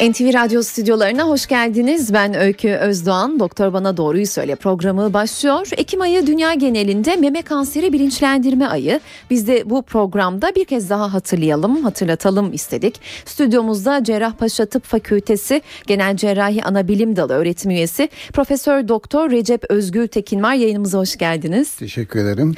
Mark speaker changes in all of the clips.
Speaker 1: NTV Radyo stüdyolarına hoş geldiniz. Ben Öykü Özdoğan. Doktor Bana Doğruyu Söyle programı başlıyor. Ekim ayı dünya genelinde meme kanseri bilinçlendirme ayı. Biz de bu programda bir kez daha hatırlayalım, hatırlatalım istedik. Stüdyomuzda Cerrahpaşa Tıp Fakültesi Genel Cerrahi Anabilim Dalı öğretim üyesi Profesör Doktor Recep Özgül Tekin var. Yayınımıza hoş geldiniz.
Speaker 2: Teşekkür ederim.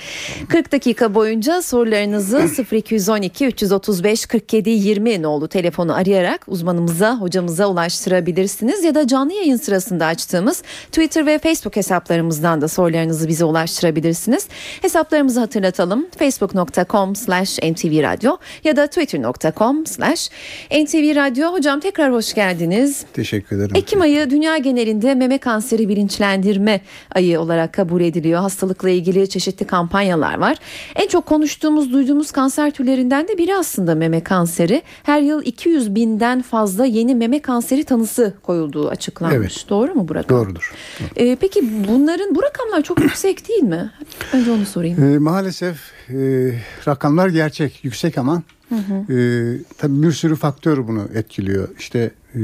Speaker 1: 40 dakika boyunca sorularınızı 0212 335 47 20 nolu telefonu arayarak uzmanımıza, hocamıza ulaştırabilirsiniz ya da canlı yayın sırasında açtığımız Twitter ve Facebook hesaplarımızdan da sorularınızı bize ulaştırabilirsiniz. Hesaplarımızı hatırlatalım. facebook.com slash ntvradio ya da twitter.com slash ntvradio. Hocam tekrar hoş geldiniz.
Speaker 2: Teşekkür ederim.
Speaker 1: Ekim ayı dünya genelinde meme kanseri bilinçlendirme ayı olarak kabul ediliyor. Hastalıkla ilgili çeşitli kampanyalar var. En çok konuştuğumuz, duyduğumuz kanser türlerinden de biri aslında meme kanseri. Her yıl 200 binden fazla yeni meme kanseri tanısı koyulduğu açıklanmış.
Speaker 2: Evet.
Speaker 1: Doğru mu bu rakam?
Speaker 2: Doğrudur.
Speaker 1: Ee, peki bunların bu rakamlar çok yüksek değil mi? Önce onu sorayım.
Speaker 2: Ee, maalesef e, rakamlar gerçek, yüksek ama e, tabii bir sürü faktör bunu etkiliyor. İşte e,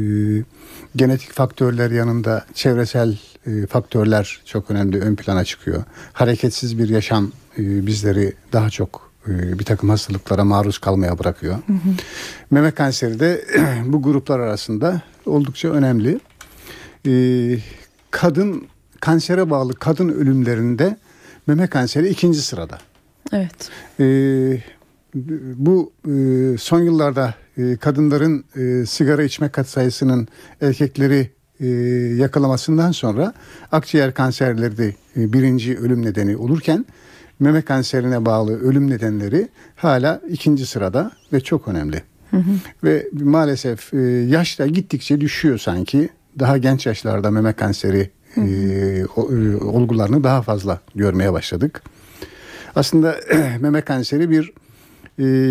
Speaker 2: genetik faktörler yanında çevresel e, faktörler çok önemli ön plana çıkıyor. Hareketsiz bir yaşam e, bizleri daha çok e, bir takım hastalıklara maruz kalmaya bırakıyor. Meme kanseri de bu gruplar arasında oldukça önemli. E, kadın kansere bağlı kadın ölümlerinde meme kanseri ikinci sırada.
Speaker 1: Evet.
Speaker 2: E, bu e, son yıllarda e, kadınların e, sigara içme katsayısının erkekleri e, yakalamasından sonra akciğer kanserleri de e, birinci ölüm nedeni olurken meme kanserine bağlı ölüm nedenleri hala ikinci sırada ve çok önemli. Ve maalesef e, yaşta gittikçe düşüyor sanki. Daha genç yaşlarda meme kanseri e, o- e, olgularını daha fazla görmeye başladık. Aslında meme kanseri bir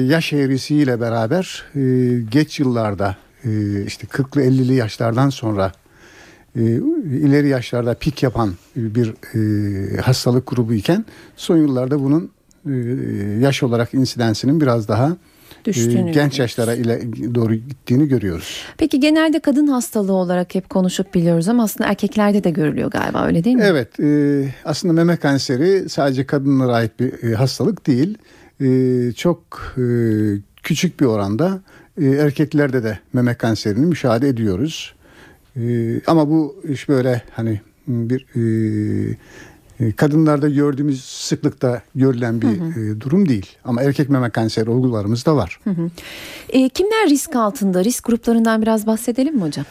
Speaker 2: yaş eğrisiyle beraber geç yıllarda işte 40'lı 50'li yaşlardan sonra ileri yaşlarda pik yapan bir e, hastalık grubu iken son yıllarda bunun e, yaş olarak insidensinin biraz daha e,
Speaker 1: Düştüğünü
Speaker 2: genç yaşlara ile doğru gittiğini görüyoruz.
Speaker 1: Peki genelde kadın hastalığı olarak hep konuşup biliyoruz ama aslında erkeklerde de görülüyor galiba öyle değil mi?
Speaker 2: Evet, e, aslında meme kanseri sadece kadınlara ait bir e, hastalık değil. E, çok e, küçük bir oranda e, erkeklerde de meme kanserini müşahede ediyoruz. E, ama bu iş böyle hani bir e, e, kadınlarda gördüğümüz sıklıkta görülen bir e, durum değil. Ama erkek meme kanseri olgularımız da var.
Speaker 1: E, kimler risk altında? Risk gruplarından biraz bahsedelim mi hocam?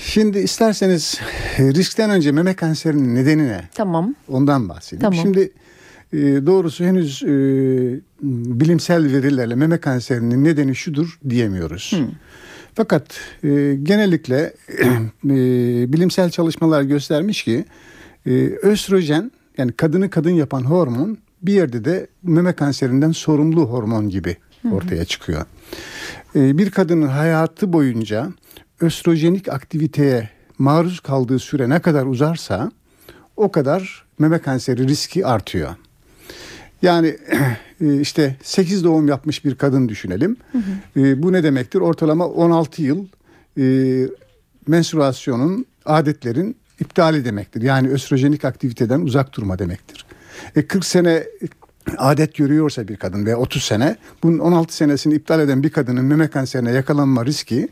Speaker 2: Şimdi isterseniz e, riskten önce meme kanserinin nedeni ne?
Speaker 1: Tamam.
Speaker 2: Ondan bahsedeyim.
Speaker 1: Tamam.
Speaker 2: Şimdi e, doğrusu henüz e, bilimsel verilerle meme kanserinin nedeni şudur diyemiyoruz. Fakat e, genellikle e, bilimsel çalışmalar göstermiş ki e, östrojen yani kadını kadın yapan hormon bir yerde de meme kanserinden sorumlu hormon gibi ortaya çıkıyor. E, bir kadının hayatı boyunca östrojenik aktiviteye maruz kaldığı süre ne kadar uzarsa o kadar meme kanseri riski artıyor. Yani e, işte 8 doğum yapmış bir kadın düşünelim. E, Bu ne demektir? Ortalama 16 yıl e, menstruasyonun, adetlerin iptali demektir. Yani östrojenik aktiviteden uzak durma demektir. E 40 sene adet görüyorsa bir kadın ve 30 sene bunun 16 senesini iptal eden bir kadının meme kanserine yakalanma riski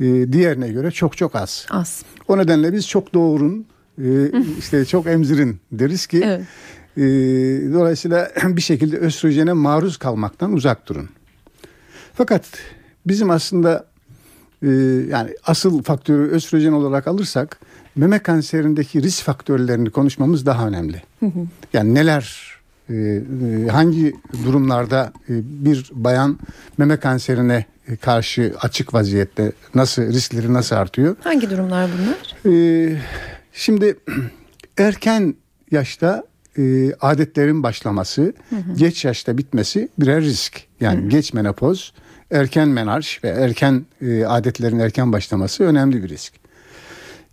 Speaker 2: e, diğerine göre çok çok az.
Speaker 1: Az.
Speaker 2: O nedenle biz çok doğurun, e, işte çok emzirin deriz ki
Speaker 1: Evet.
Speaker 2: E, dolayısıyla bir şekilde östrojene maruz kalmaktan uzak durun. Fakat bizim aslında e, yani asıl faktörü östrojen olarak alırsak meme kanserindeki risk faktörlerini konuşmamız daha önemli. Yani neler e, e, hangi durumlarda e, bir bayan meme kanserine e, karşı açık vaziyette nasıl riskleri nasıl artıyor?
Speaker 1: Hangi durumlar bunlar?
Speaker 2: Ee, şimdi erken yaşta e, adetlerin başlaması, geç yaşta bitmesi birer risk. Yani geç menopoz, erken menarş ve erken e, adetlerin erken başlaması önemli bir risk.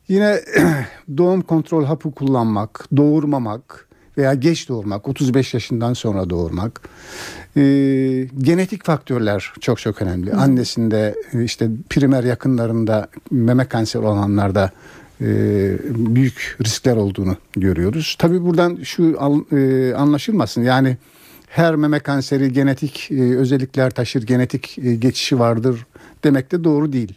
Speaker 2: Yine doğum kontrol hapı kullanmak, doğurmamak veya geç doğurmak, 35 yaşından sonra doğurmak. E, genetik faktörler çok çok önemli. Hı. Annesinde e, işte primer yakınlarında meme kanseri olanlarda büyük riskler olduğunu görüyoruz. Tabii buradan şu e, anlaşılmasın yani her meme kanseri genetik e, özellikler taşır, genetik e, geçişi vardır demek de doğru değil.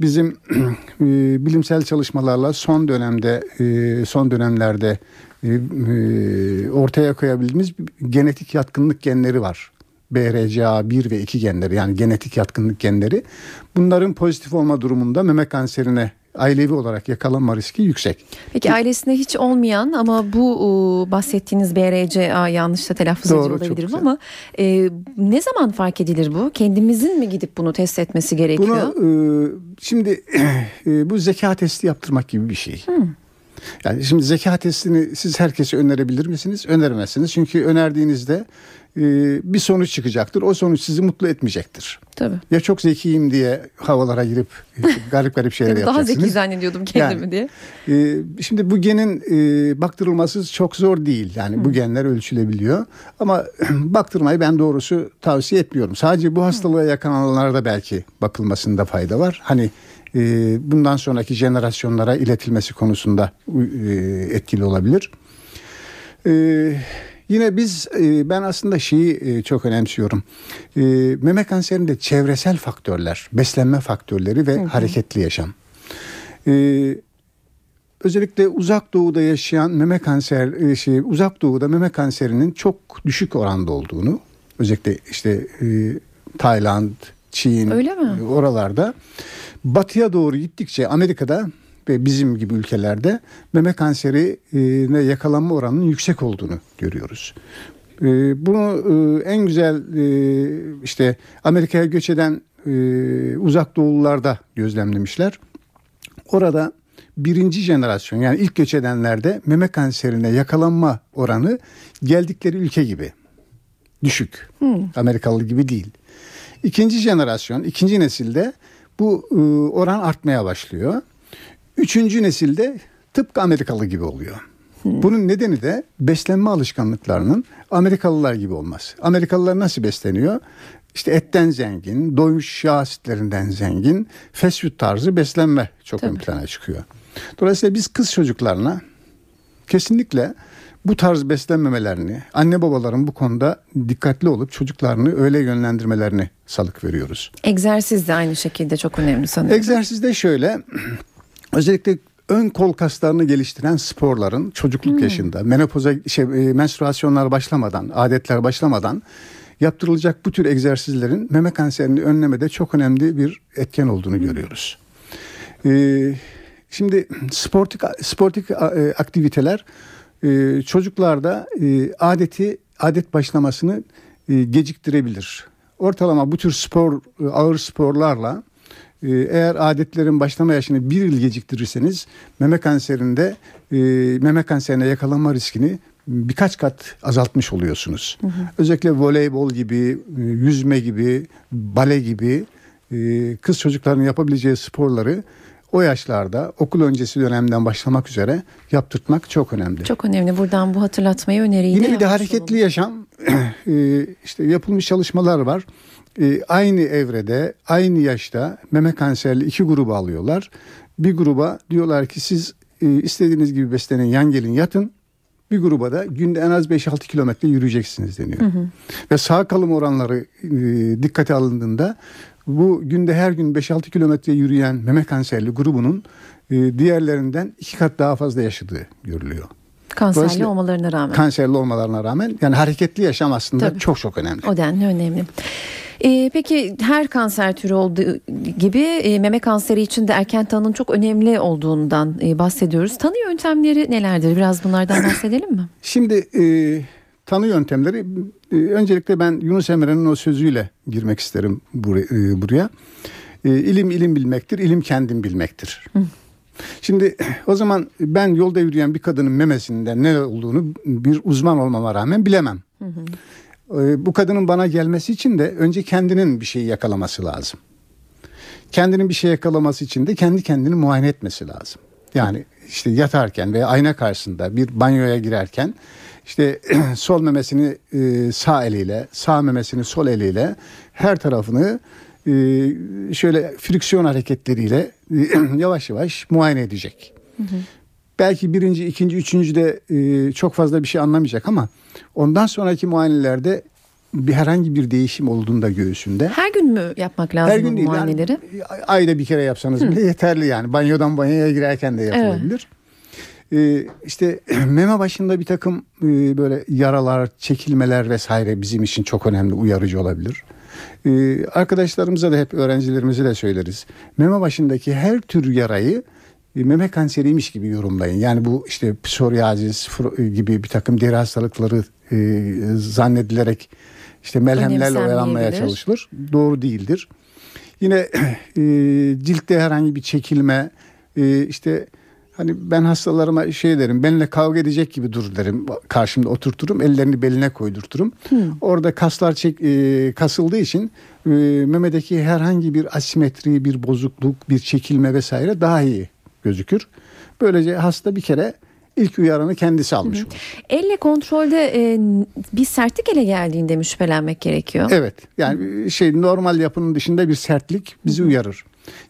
Speaker 2: Bizim e, bilimsel çalışmalarla son dönemde, e, son dönemlerde e, e, ortaya koyabildiğimiz genetik yatkınlık genleri var. BRCA1 ve 2 genleri yani genetik yatkınlık genleri. Bunların pozitif olma durumunda meme kanserine ailevi olarak yakalanma riski yüksek.
Speaker 1: Peki ailesinde hiç olmayan ama bu bahsettiğiniz BRCA yanlış da telaffuz Doğru, ediyor olabilirim ama e, ne zaman fark edilir bu? Kendimizin mi gidip bunu test etmesi gerekiyor?
Speaker 2: Bunu e, şimdi e, bu zeka testi yaptırmak gibi bir şey. Hmm. Yani şimdi zeka testini siz herkese önerebilir misiniz? Öneremezsiniz. Çünkü önerdiğinizde e, bir sonuç çıkacaktır. O sonuç sizi mutlu etmeyecektir.
Speaker 1: Tabii.
Speaker 2: Ya çok zekiyim diye havalara girip e, garip garip şeyler yapacaksınız.
Speaker 1: Daha zeki zannediyordum kendimi yani, diye.
Speaker 2: E, şimdi bu genin e, baktırılması çok zor değil. Yani Hı. bu genler ölçülebiliyor. Ama baktırmayı ben doğrusu tavsiye etmiyorum. Sadece bu hastalığa yakalananlarda belki bakılmasında fayda var. Hani e, bundan sonraki jenerasyonlara iletilmesi konusunda e, etkili olabilir. E, Yine biz e, ben aslında şeyi e, çok önemsiyorum. E, meme kanserinde çevresel faktörler, beslenme faktörleri ve hı hı. hareketli yaşam. Özellikle uzak doğuda yaşayan meme kanser şey uzak doğuda meme kanserinin çok düşük oranda olduğunu özellikle işte Tayland, Çin
Speaker 1: Öyle mi?
Speaker 2: oralarda batıya doğru gittikçe Amerika'da ve bizim gibi ülkelerde meme kanserine yakalanma oranının yüksek olduğunu görüyoruz. E, bunu e, en güzel e, işte Amerika'ya göç eden uzak doğulularda gözlemlemişler. Orada birinci jenerasyon yani ilk göç edenlerde meme kanserine yakalanma oranı geldikleri ülke gibi düşük. Hmm. Amerikalı gibi değil. İkinci jenerasyon, ikinci nesilde bu oran artmaya başlıyor. Üçüncü nesilde tıpkı Amerikalı gibi oluyor. Bunun nedeni de beslenme alışkanlıklarının Amerikalılar gibi olması. Amerikalılar nasıl besleniyor? İşte etten zengin, doymuş yağ asitlerinden zengin, fast food tarzı beslenme çok Tabii. ön plana çıkıyor. Dolayısıyla biz kız çocuklarına kesinlikle bu tarz beslenmemelerini, anne babaların bu konuda dikkatli olup çocuklarını öyle yönlendirmelerini salık veriyoruz.
Speaker 1: Egzersiz de aynı şekilde çok önemli sanıyorum.
Speaker 2: Egzersiz de şöyle özellikle ön kol kaslarını geliştiren sporların çocukluk hmm. yaşında menopoza şey, e, menstruasyonlar başlamadan, adetler başlamadan yaptırılacak bu tür egzersizlerin meme kanserini önlemede çok önemli bir etken olduğunu hmm. görüyoruz. Ee, şimdi sportik sportik e, aktiviteler e, çocuklarda e, adeti adet başlamasını e, geciktirebilir. Ortalama bu tür spor e, ağır sporlarla eğer adetlerin başlama yaşını bir yıl geciktirirseniz meme kanserinde e, meme kanserine yakalanma riskini birkaç kat azaltmış oluyorsunuz. Hı hı. Özellikle voleybol gibi, e, yüzme gibi, bale gibi e, kız çocukların yapabileceği sporları o yaşlarda okul öncesi dönemden başlamak üzere yaptırtmak çok önemli.
Speaker 1: Çok önemli. Buradan bu hatırlatmayı öneriyi
Speaker 2: Yine bir de hareketli olalım. yaşam işte yapılmış çalışmalar var e, aynı evrede, aynı yaşta meme kanserli iki grubu alıyorlar. Bir gruba diyorlar ki siz e, istediğiniz gibi beslenin, yan gelin yatın. Bir gruba da günde en az 5-6 kilometre yürüyeceksiniz deniyor. Hı hı. Ve sağ kalım oranları e, dikkate alındığında bu günde her gün 5-6 kilometre yürüyen meme kanserli grubunun e, diğerlerinden iki kat daha fazla yaşadığı görülüyor.
Speaker 1: Kanserli olmalarına rağmen.
Speaker 2: Kanserli olmalarına rağmen yani hareketli yaşam aslında Tabii. çok çok önemli.
Speaker 1: O denli önemli. Ee, peki her kanser türü olduğu gibi e, meme kanseri için de erken tanının çok önemli olduğundan e, bahsediyoruz. Tanı yöntemleri nelerdir? Biraz bunlardan bahsedelim mi?
Speaker 2: Şimdi e, tanı yöntemleri e, öncelikle ben Yunus Emre'nin o sözüyle girmek isterim buraya. E, buraya. E, ilim ilim bilmektir, ilim kendim bilmektir. Hı. Şimdi o zaman ben yolda yürüyen bir kadının memesinden ne olduğunu bir uzman olmama rağmen bilemem. Hı hı. Ee, bu kadının bana gelmesi için de önce kendinin bir şeyi yakalaması lazım. Kendinin bir şey yakalaması için de kendi kendini muayene etmesi lazım. Yani işte yatarken veya ayna karşısında bir banyoya girerken işte sol memesini e, sağ eliyle, sağ memesini sol eliyle her tarafını şöyle friksiyon hareketleriyle e, yavaş yavaş muayene edecek. Belki birinci, ikinci, üçüncü de e, çok fazla bir şey anlamayacak ama ondan sonraki muayenelerde bir herhangi bir değişim olduğunda göğsünde
Speaker 1: Her gün mü yapmak lazım
Speaker 2: her gün değil
Speaker 1: muayeneleri?
Speaker 2: yani ayda bir kere yapsanız bile yeterli yani banyodan banyoya girerken de yapılabilir. Ee, işte meme başında bir takım e, böyle yaralar, çekilmeler vesaire bizim için çok önemli uyarıcı olabilir. Ee, arkadaşlarımıza da hep öğrencilerimize de söyleriz. Meme başındaki her tür yarayı e, meme kanseriymiş gibi yorumlayın. Yani bu işte psoriasis fro- gibi bir takım deri hastalıkları e, zannedilerek işte melhemlerle oyalanmaya çalışılır. Doğru değildir. Yine e, ciltte herhangi bir çekilme e, işte hani ben hastalarıma şey derim benimle kavga edecek gibi dur derim karşımda oturturum ellerini beline koydurturum. Orada kaslar çek, e, kasıldığı için e, memedeki herhangi bir asimetri bir bozukluk bir çekilme vesaire daha iyi gözükür. Böylece hasta bir kere ilk uyarını kendisi almış olur.
Speaker 1: Elle kontrolde e, bir sertlik ele geldiğinde mi şüphelenmek gerekiyor?
Speaker 2: Evet yani şey normal yapının dışında bir sertlik bizi uyarır.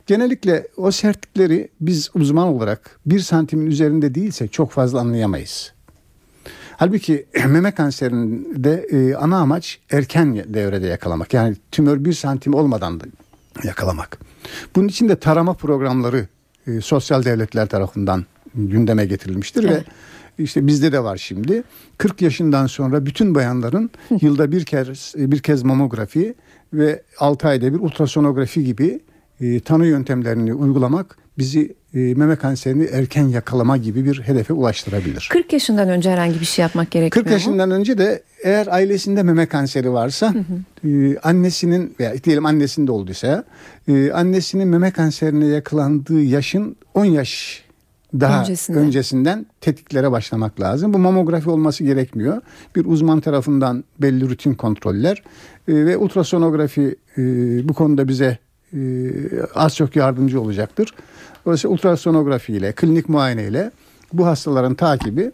Speaker 2: Genellikle o sertlikleri biz uzman olarak bir santimin üzerinde değilse çok fazla anlayamayız. Halbuki meme kanserinde e, ana amaç erken devrede yakalamak. Yani tümör bir santim olmadan da yakalamak. Bunun için de tarama programları e, sosyal devletler tarafından gündeme getirilmiştir
Speaker 1: Evet.
Speaker 2: ve işte bizde de var şimdi. 40 yaşından sonra bütün bayanların yılda bir kez bir kez mamografi ve 6 ayda bir ultrasonografi gibi e, tanı yöntemlerini uygulamak bizi e, meme kanserini erken yakalama gibi bir hedefe ulaştırabilir.
Speaker 1: 40 yaşından önce herhangi bir şey yapmak gerekmiyor
Speaker 2: 40
Speaker 1: mu?
Speaker 2: yaşından önce de eğer ailesinde meme kanseri varsa e, annesinin veya diyelim annesinde olduysa e, annesinin meme kanserine yakalandığı yaşın 10 yaş daha
Speaker 1: Öncesinde.
Speaker 2: öncesinden tetiklere başlamak lazım. Bu mamografi olması gerekmiyor. Bir uzman tarafından belli rutin kontroller e, ve ultrasonografi e, bu konuda bize az çok yardımcı olacaktır. Dolayısıyla ultrasonografi ile, klinik muayene ile bu hastaların takibi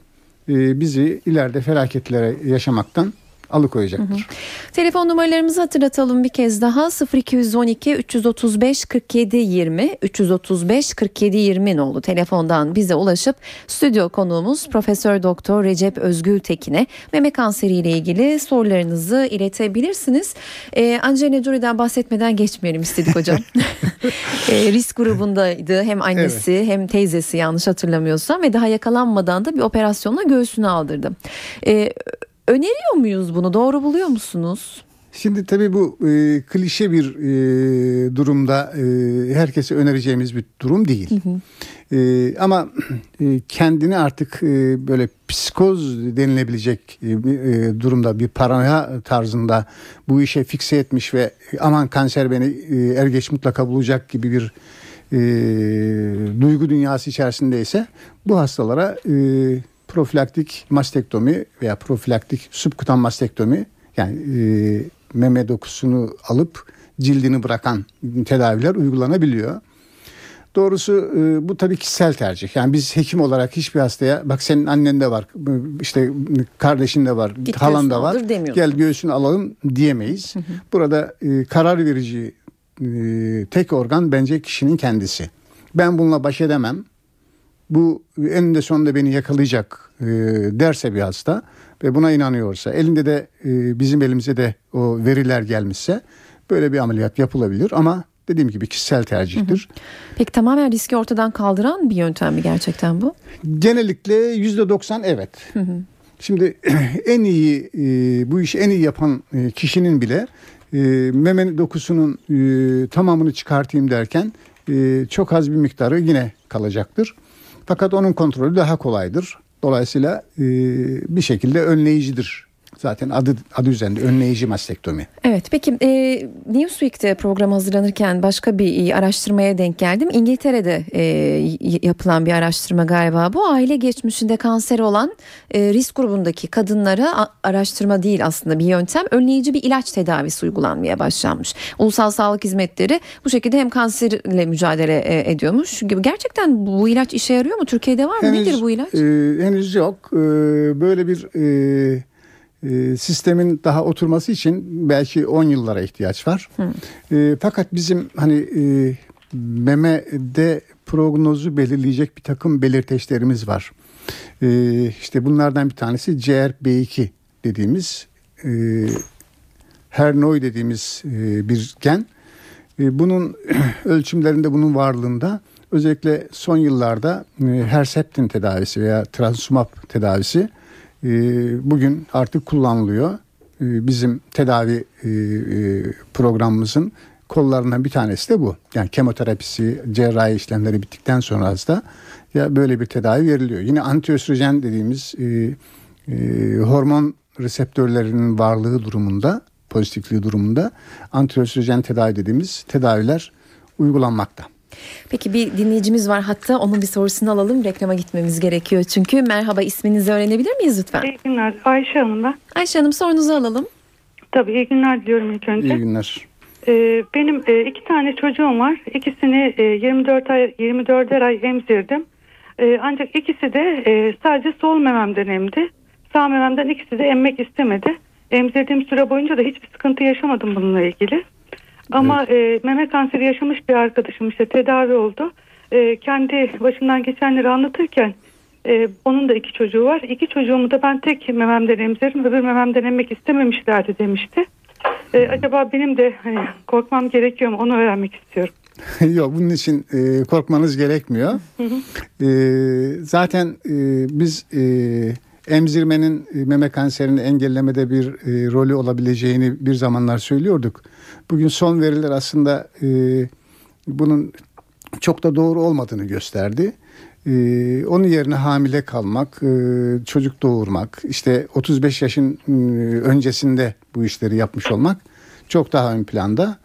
Speaker 2: e, bizi ileride felaketlere yaşamaktan alıkoyacaktır.
Speaker 1: Telefon numaralarımızı hatırlatalım bir kez daha 0212 335 47 20 335 47 20 nolu telefondan bize ulaşıp stüdyo konuğumuz Profesör Doktor Recep Özgül Tekin'e meme kanseri ile ilgili sorularınızı iletebilirsiniz. Ee, Angelina Jolie'den bahsetmeden geçmeyelim istedik hocam. Ee, risk grubundaydı hem annesi hem teyzesi yanlış hatırlamıyorsam ve daha yakalanmadan da bir operasyonla göğsünü aldırdı. Ee, öneriyor muyuz bunu? Doğru buluyor musunuz?
Speaker 2: Şimdi tabii bu e, klişe bir e, durumda e, herkese önereceğimiz bir durum değil. E, ama e, kendini artık e, böyle psikoz denilebilecek e, e, durumda bir paranoya tarzında bu işe fikse etmiş ve aman kanser beni e, er geç mutlaka bulacak gibi bir e, duygu dünyası içerisindeyse bu hastalara e, profilaktik mastektomi veya profilaktik subkutan mastektomi yani e, meme dokusunu alıp cildini bırakan tedaviler uygulanabiliyor. Doğrusu e, bu tabii kişisel tercih. Yani biz hekim olarak hiçbir hastaya bak senin annen de var, işte kardeşin de var,
Speaker 1: Git
Speaker 2: halan da var. Gel göğsünü alalım diyemeyiz. Burada e, karar verici e, tek organ bence kişinin kendisi. Ben bununla baş edemem. Bu eninde sonunda beni yakalayacak e, derse bir hasta ve buna inanıyorsa elinde de e, bizim elimize de o veriler gelmişse böyle bir ameliyat yapılabilir ama dediğim gibi kişisel tercihtir.
Speaker 1: Peki tamamen riski ortadan kaldıran bir yöntem mi gerçekten bu?
Speaker 2: Genellikle yüzde doksan evet. Şimdi en iyi e, bu işi en iyi yapan e, kişinin bile e, meme dokusunun tamamını çıkartayım derken çok az bir miktarı yine kalacaktır. Fakat onun kontrolü daha kolaydır. Dolayısıyla e, bir şekilde önleyicidir Zaten adı adı üzerinde önleyici mastektomi.
Speaker 1: Evet peki e, Newsweek'te program hazırlanırken başka bir araştırmaya denk geldim. İngiltere'de e, yapılan bir araştırma galiba bu. Aile geçmişinde kanser olan e, risk grubundaki kadınlara araştırma değil aslında bir yöntem. Önleyici bir ilaç tedavisi uygulanmaya başlanmış. Ulusal Sağlık Hizmetleri bu şekilde hem kanserle mücadele e, ediyormuş. Gerçekten bu ilaç işe yarıyor mu? Türkiye'de var mı?
Speaker 2: Henüz,
Speaker 1: Nedir bu ilaç?
Speaker 2: E, henüz yok. E, böyle bir... E, e, sistemin daha oturması için belki 10 yıllara ihtiyaç var. E, fakat bizim hani e, memede prognozu belirleyecek bir takım belirteçlerimiz var. E, işte bunlardan bir tanesi CRB2 dediğimiz e, Hernoy dediğimiz e, bir gen. E, bunun ölçümlerinde bunun varlığında özellikle son yıllarda e, Herceptin tedavisi veya Transumab tedavisi ee, bugün artık kullanılıyor. Ee, bizim tedavi e, e, programımızın kollarından bir tanesi de bu. Yani kemoterapisi, cerrahi işlemleri bittikten sonra da ya böyle bir tedavi veriliyor. Yine antiöstrojen dediğimiz e, hormon reseptörlerinin varlığı durumunda, pozitifliği durumunda antiöstrojen tedavi dediğimiz tedaviler uygulanmakta.
Speaker 1: Peki bir dinleyicimiz var hatta onun bir sorusunu alalım. Reklama gitmemiz gerekiyor çünkü. Merhaba isminizi öğrenebilir miyiz lütfen?
Speaker 3: İyi günler. Ayşe Hanım ben.
Speaker 1: Ayşe Hanım sorunuzu alalım.
Speaker 3: Tabii iyi günler diliyorum ilk önce.
Speaker 2: İyi günler.
Speaker 3: Ee, benim e, iki tane çocuğum var. İkisini e, 24 ay 24'er ay emzirdim. E, ancak ikisi de e, sadece sol mememden emdi. Sağ mememden ikisi de emmek istemedi. Emzirdiğim süre boyunca da hiçbir sıkıntı yaşamadım bununla ilgili. Ama evet. e, meme kanseri yaşamış bir arkadaşım işte tedavi oldu. E, kendi başından geçenleri anlatırken e, onun da iki çocuğu var. İki çocuğumu da ben tek mememden emzirim öbür mememden emmek istememişlerdi demişti. E, acaba benim de hani, korkmam gerekiyor mu onu öğrenmek istiyorum.
Speaker 2: Yok bunun için e, korkmanız gerekmiyor. Hı hı. E, zaten e, biz e, emzirmenin e, meme kanserini engellemede bir e, rolü olabileceğini bir zamanlar söylüyorduk. Bugün son veriler aslında e, bunun çok da doğru olmadığını gösterdi. Ee, onun yerine hamile kalmak, e, çocuk doğurmak, işte 35 yaşın e, öncesinde bu işleri yapmış olmak çok daha ön planda.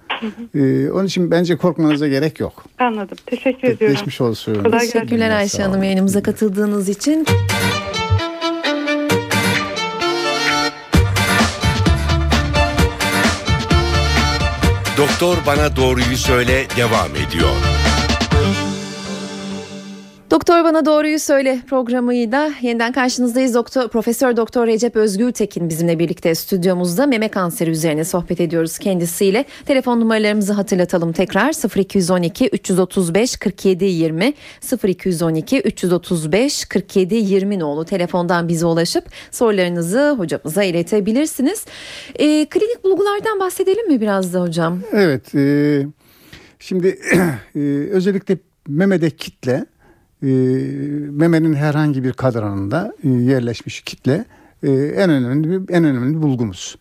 Speaker 2: Ee, onun için bence korkmanıza gerek yok.
Speaker 3: Anladım. Teşekkür ediyorum.
Speaker 2: Geçmiş olsun.
Speaker 1: Kolay Teşekkürler Ayşe Hanım yayınımıza katıldığınız için.
Speaker 4: Doktor Bana Doğruyu Söyle devam ediyor.
Speaker 1: Doktor Bana Doğruyu Söyle programıyla yeniden karşınızdayız. Doktor Profesör Doktor Recep Özgür Tekin bizimle birlikte stüdyomuzda meme kanseri üzerine sohbet ediyoruz kendisiyle. Telefon numaralarımızı hatırlatalım tekrar 0212 335 47 20 0212 335 47 20 nolu telefondan bize ulaşıp sorularınızı hocamıza iletebilirsiniz. E, klinik bulgulardan bahsedelim mi biraz da hocam?
Speaker 2: Evet. E, şimdi e, özellikle memede kitle e, memenin herhangi bir kadranında e, yerleşmiş kitle e, en önemli bir, en önemli bulgumuz.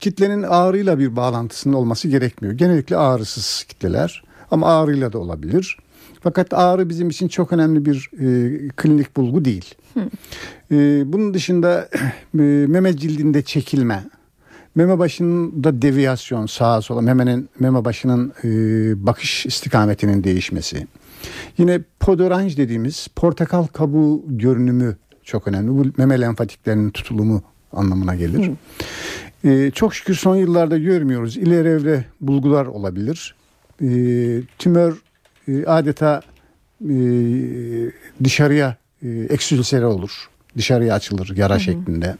Speaker 2: Kitlenin ağrıyla bir bağlantısının olması gerekmiyor. Genellikle ağrısız kitleler ama ağrıyla da olabilir. Fakat ağrı bizim için çok önemli bir e, klinik bulgu değil. E, bunun dışında e, meme cildinde çekilme, meme başında deviyasyon sağa sola memenin meme başının e, bakış istikametinin değişmesi, Yine podoranj dediğimiz portakal kabuğu görünümü çok önemli. Bu meme lenfatiklerinin tutulumu anlamına gelir. Ee, çok şükür son yıllarda görmüyoruz. İleri evre bulgular olabilir. Ee, tümör e, adeta e, dışarıya e, eksülsere olur. Dışarıya açılır yara hı hı. şeklinde.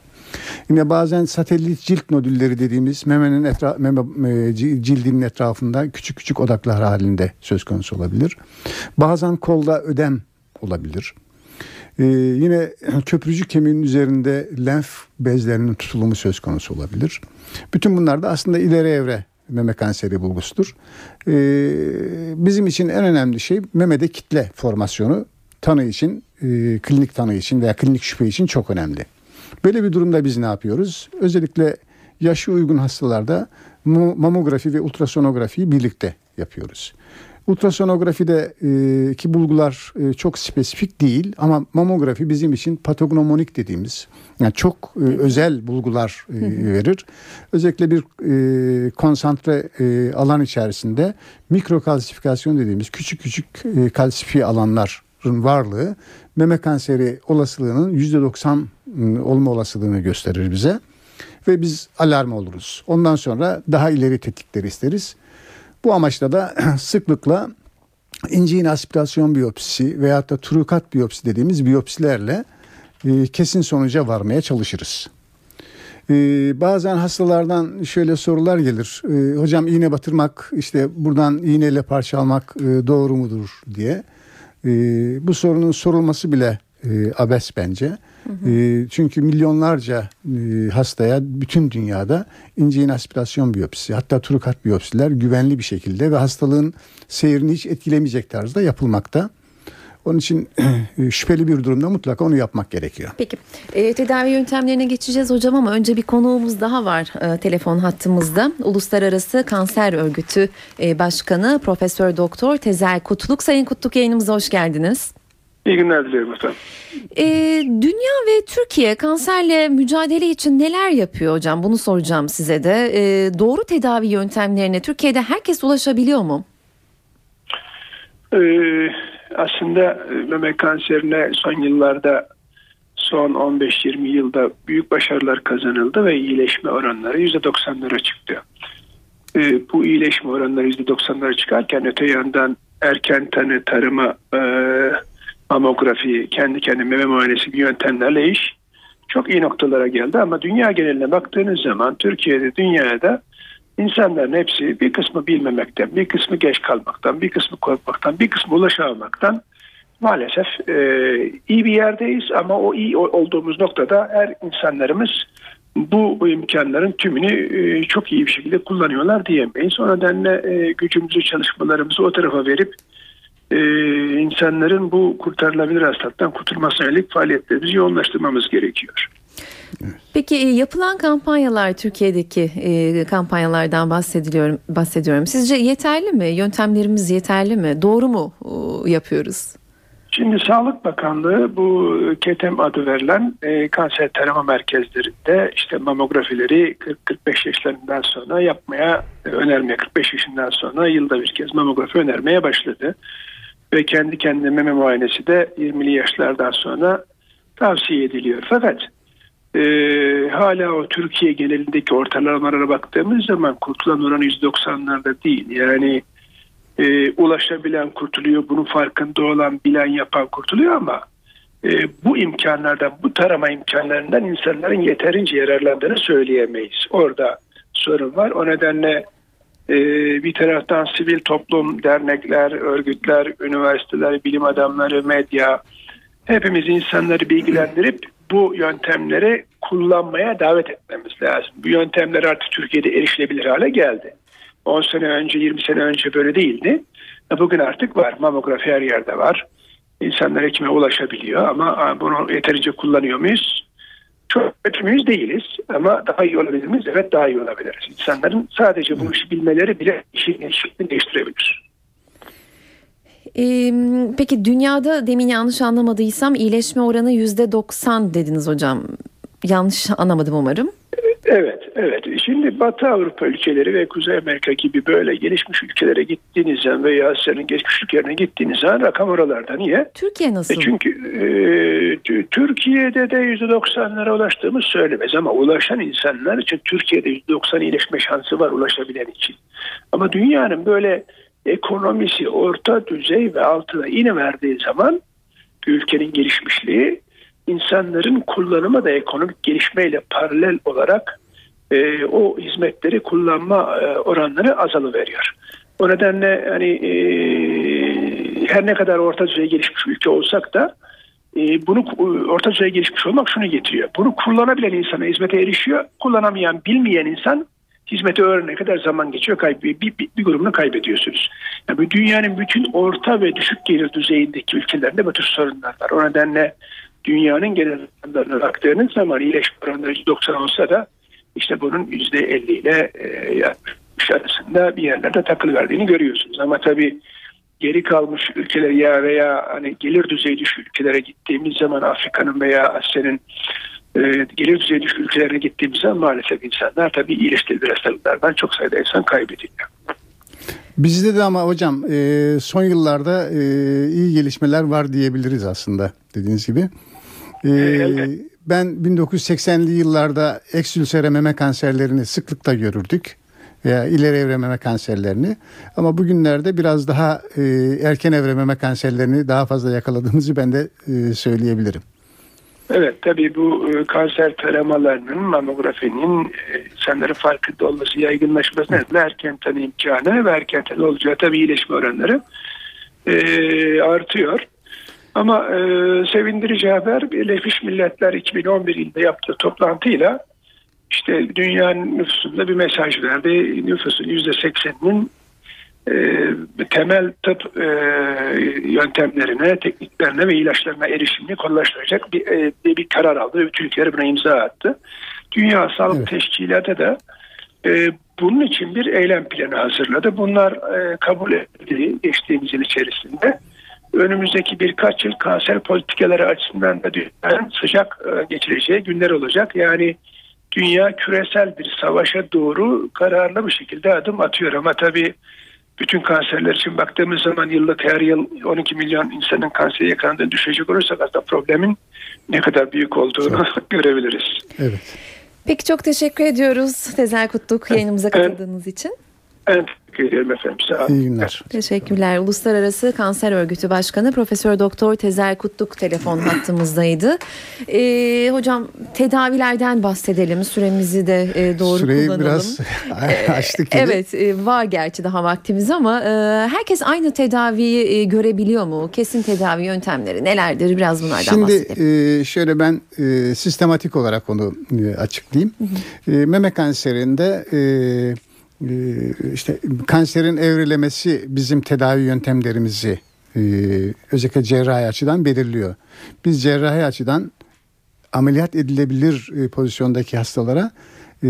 Speaker 2: Yine bazen satelit cilt nodülleri dediğimiz memenin etraf, meme, e, cildinin etrafında küçük küçük odaklar halinde söz konusu olabilir. Bazen kolda ödem olabilir. Ee, yine köprücük kemiğinin üzerinde lenf bezlerinin tutulumu söz konusu olabilir. Bütün bunlar da aslında ileri evre meme kanseri bulgusudur. Ee, bizim için en önemli şey memede kitle formasyonu tanı için, e, klinik tanı için veya klinik şüphe için çok önemli. Böyle bir durumda biz ne yapıyoruz? Özellikle yaşı uygun hastalarda mamografi ve ultrasonografiyi birlikte yapıyoruz. Ultrasonografide e, ki bulgular e, çok spesifik değil ama mamografi bizim için patognomonik dediğimiz yani çok e, özel bulgular e, verir. Özellikle bir e, konsantre e, alan içerisinde mikrokalsifikasyon dediğimiz küçük küçük e, kalsifiye alanların varlığı meme kanseri olasılığının %90 ıı, olma olasılığını gösterir bize ve biz alarm oluruz. Ondan sonra daha ileri tetikleri isteriz. Bu amaçla da sıklıkla ince iğne aspirasyon biyopsisi veyahut da trukat biyopsi dediğimiz biyopsilerle e, kesin sonuca varmaya çalışırız. E, bazen hastalardan şöyle sorular gelir. E, hocam iğne batırmak işte buradan iğneyle parça almak e, doğru mudur diye. E, bu sorunun sorulması bile e, abes bence. E, çünkü milyonlarca e, hastaya bütün dünyada ince iğne aspirasyon biyopsisi hatta trukat biyopsiler güvenli bir şekilde ve hastalığın seyrini hiç etkilemeyecek tarzda yapılmakta. Onun için e, şüpheli bir durumda mutlaka onu yapmak gerekiyor.
Speaker 1: Peki e, tedavi yöntemlerine geçeceğiz hocam ama önce bir konuğumuz daha var e, telefon hattımızda. Uluslararası Kanser Örgütü e, Başkanı Profesör Doktor Tezel Kutluk. Sayın Kutluk yayınımıza hoş geldiniz.
Speaker 5: İyi günler diliyorum efendim.
Speaker 1: E, dünya ve Türkiye kanserle mücadele için neler yapıyor hocam? Bunu soracağım size de. E, doğru tedavi yöntemlerine Türkiye'de herkes ulaşabiliyor mu?
Speaker 5: Ee, aslında meme kanserine son yıllarda son 15-20 yılda büyük başarılar kazanıldı ve iyileşme oranları %90'lara çıktı. Ee, bu iyileşme oranları %90'lara çıkarken öte yandan erken tanı, tarıma, e, mamografi, kendi kendine meme muayenesi gibi yöntemlerle iş çok iyi noktalara geldi ama dünya geneline baktığınız zaman Türkiye'de dünyada insanların hepsi bir kısmı bilmemekten, bir kısmı geç kalmaktan, bir kısmı korkmaktan, bir kısmı ulaşamamaktan maalesef e, iyi bir yerdeyiz ama o iyi olduğumuz noktada her insanlarımız bu, bu imkanların tümünü e, çok iyi bir şekilde kullanıyorlar diyemeyiz. O nedenle e, gücümüzü, çalışmalarımızı o tarafa verip e, insanların bu kurtarılabilir hastalıktan kurtulmasına yönelik faaliyetlerimizi yoğunlaştırmamız gerekiyor.
Speaker 1: Peki e, yapılan kampanyalar Türkiye'deki e, kampanyalardan bahsediliyorum bahsediyorum. Sizce yeterli mi? Yöntemlerimiz yeterli mi? Doğru mu e, yapıyoruz?
Speaker 5: Şimdi Sağlık Bakanlığı bu KETEM adı verilen e, kanser tarama merkezlerinde işte mamografileri 40-45 yaşlarından sonra yapmaya e, önermeye 45 yaşından sonra yılda bir kez mamografi önermeye başladı. Ve kendi kendine meme muayenesi de 20'li yaşlardan sonra tavsiye ediliyor. Fakat e, hala o Türkiye genelindeki ortalamalara baktığımız zaman kurtulan oran %90'larda değil. Yani e, ulaşabilen kurtuluyor, bunun farkında olan, bilen, yapan kurtuluyor ama e, bu imkanlardan, bu tarama imkanlarından insanların yeterince yararlandığını söyleyemeyiz. Orada sorun var. O nedenle bir taraftan sivil toplum, dernekler, örgütler, üniversiteler, bilim adamları, medya hepimiz insanları bilgilendirip bu yöntemleri kullanmaya davet etmemiz lazım. Bu yöntemler artık Türkiye'de erişilebilir hale geldi. 10 sene önce 20 sene önce böyle değildi. Bugün artık var. Mamografi her yerde var. İnsanlar hekime ulaşabiliyor ama bunu yeterince kullanıyor muyuz? Çok kötü müyüz? Değiliz. Ama daha iyi olabilir miyiz? Evet daha iyi olabiliriz. İnsanların sadece bu işi bilmeleri bile işin şeklini değiştirebilir.
Speaker 1: Ee, peki dünyada demin yanlış anlamadıysam iyileşme oranı %90 dediniz hocam. Yanlış anlamadım umarım.
Speaker 5: Evet, evet. Şimdi Batı Avrupa ülkeleri ve Kuzey Amerika gibi böyle gelişmiş ülkelere gittiğiniz zaman veya Asya'nın gelişmiş ülkelerine gittiğiniz zaman rakam oralarda. Niye?
Speaker 1: Türkiye nasıl?
Speaker 5: E çünkü e, Türkiye'de de %90'lara ulaştığımız söylemez ama ulaşan insanlar için Türkiye'de %90 iyileşme şansı var ulaşabilen için. Ama dünyanın böyle ekonomisi orta düzey ve altına ine verdiği zaman ülkenin gelişmişliği insanların kullanımı da ekonomik gelişmeyle paralel olarak e, o hizmetleri kullanma e, oranları azalıveriyor. O nedenle hani e, her ne kadar orta düzey gelişmiş ülke olsak da e, bunu orta düzey gelişmiş olmak şunu getiriyor. Bunu kullanabilen insana hizmete erişiyor. Kullanamayan, bilmeyen insan hizmeti öğrenene kadar zaman geçiyor. Kayb bir, bir, bir grubunu kaybediyorsunuz. Yani dünyanın bütün orta ve düşük gelir düzeyindeki ülkelerinde bu tür sorunlar var. O nedenle dünyanın genel oranlarına baktığınız zaman iyileşme oranları 90 olsa da işte bunun %50 ile e, arasında bir yerlerde takılı verdiğini görüyorsunuz. Ama tabii geri kalmış ülkelere ya veya hani gelir düzeyi düşük ülkelere gittiğimiz zaman Afrika'nın veya Asya'nın e, gelir düzeyi düşük ülkelerine gittiğimiz zaman maalesef insanlar tabii iyileştirilir hastalıklardan çok sayıda insan kaybediyor.
Speaker 2: Bizde de ama hocam e, son yıllarda iyi gelişmeler var diyebiliriz aslında dediğiniz gibi. E,
Speaker 5: elbette.
Speaker 2: ben 1980'li yıllarda eksülsere meme kanserlerini sıklıkla görürdük veya ileri evre meme kanserlerini. Ama bugünlerde biraz daha e, erken evre meme kanserlerini daha fazla yakaladığımızı ben de e, söyleyebilirim.
Speaker 5: Evet tabii bu e, kanser taramalarının, mamografinin e, insanların farkında olması, yaygınlaşması nedeniyle erken tanı imkanı ve erken tanı olacağı tabii iyileşme oranları e, artıyor. Ama e, sevindirici haber Birleşmiş Milletler 2011 yılında yaptığı toplantıyla işte dünyanın nüfusunda bir mesaj verdi. Nüfusun %80'inin e, temel tıp e, yöntemlerine, tekniklerine ve ilaçlarına erişimini kolaylaştıracak bir, e, bir, karar aldı ve bütün ülkeler buna imza attı. Dünya Sağlık
Speaker 2: Evet.
Speaker 5: Teşkilatı da e, bunun için bir eylem planı hazırladı. Bunlar e, kabul edildi geçtiğimiz yıl içerisinde. Önümüzdeki birkaç yıl kanser politikaları açısından da dünyanın sıcak e, geçireceği günler olacak. Yani dünya küresel bir savaşa doğru kararlı bir şekilde adım atıyor. Ama tabii bütün kanserler için baktığımız zaman yıllık her yıl 12 milyon insanın kansere yakalandığını düşecek olursak aslında problemin ne kadar büyük olduğunu görebiliriz.
Speaker 2: Evet.
Speaker 1: Peki çok teşekkür ediyoruz Tezel Kutluk yayınımıza katıldığınız için.
Speaker 5: Ben teşekkür ederim efendim. Sağ olun.
Speaker 2: İyi günler.
Speaker 1: Teşekkürler. Uluslararası Kanser Örgütü Başkanı Profesör Doktor Tezel Kutluk telefon hattımızdaydı. Ee, hocam tedavilerden bahsedelim. Süremizi de e, doğru
Speaker 2: Süreyi
Speaker 1: kullanalım.
Speaker 2: biraz açtık gibi.
Speaker 1: Evet e, var gerçi daha vaktimiz ama e, herkes aynı tedaviyi e, görebiliyor mu? Kesin tedavi yöntemleri nelerdir? Biraz bunlardan
Speaker 2: Şimdi
Speaker 1: bahsedelim.
Speaker 2: e, şöyle ben e, sistematik olarak onu e, açıklayayım. E, meme kanserinde e, e, işte kanserin evrilemesi bizim tedavi yöntemlerimizi e, özellikle cerrahi açıdan belirliyor. Biz cerrahi açıdan ameliyat edilebilir e, pozisyondaki hastalara e,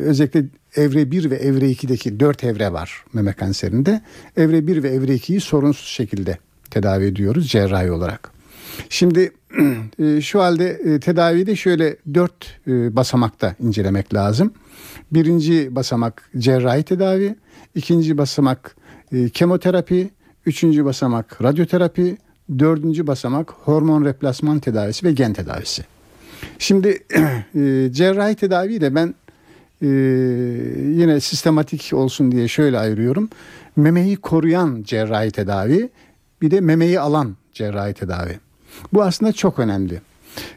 Speaker 2: özellikle evre 1 ve evre 2'deki 4 evre var meme kanserinde. Evre 1 ve evre 2'yi sorunsuz şekilde tedavi ediyoruz cerrahi olarak. Şimdi e, şu halde e, tedaviyi de şöyle dört e, basamakta incelemek lazım. Birinci basamak cerrahi tedavi, ikinci basamak kemoterapi, üçüncü basamak radyoterapi, dördüncü basamak hormon replasman tedavisi ve gen tedavisi. Şimdi cerrahi tedaviyi de ben yine sistematik olsun diye şöyle ayırıyorum. Memeyi koruyan cerrahi tedavi bir de memeyi alan cerrahi tedavi. Bu aslında çok önemli.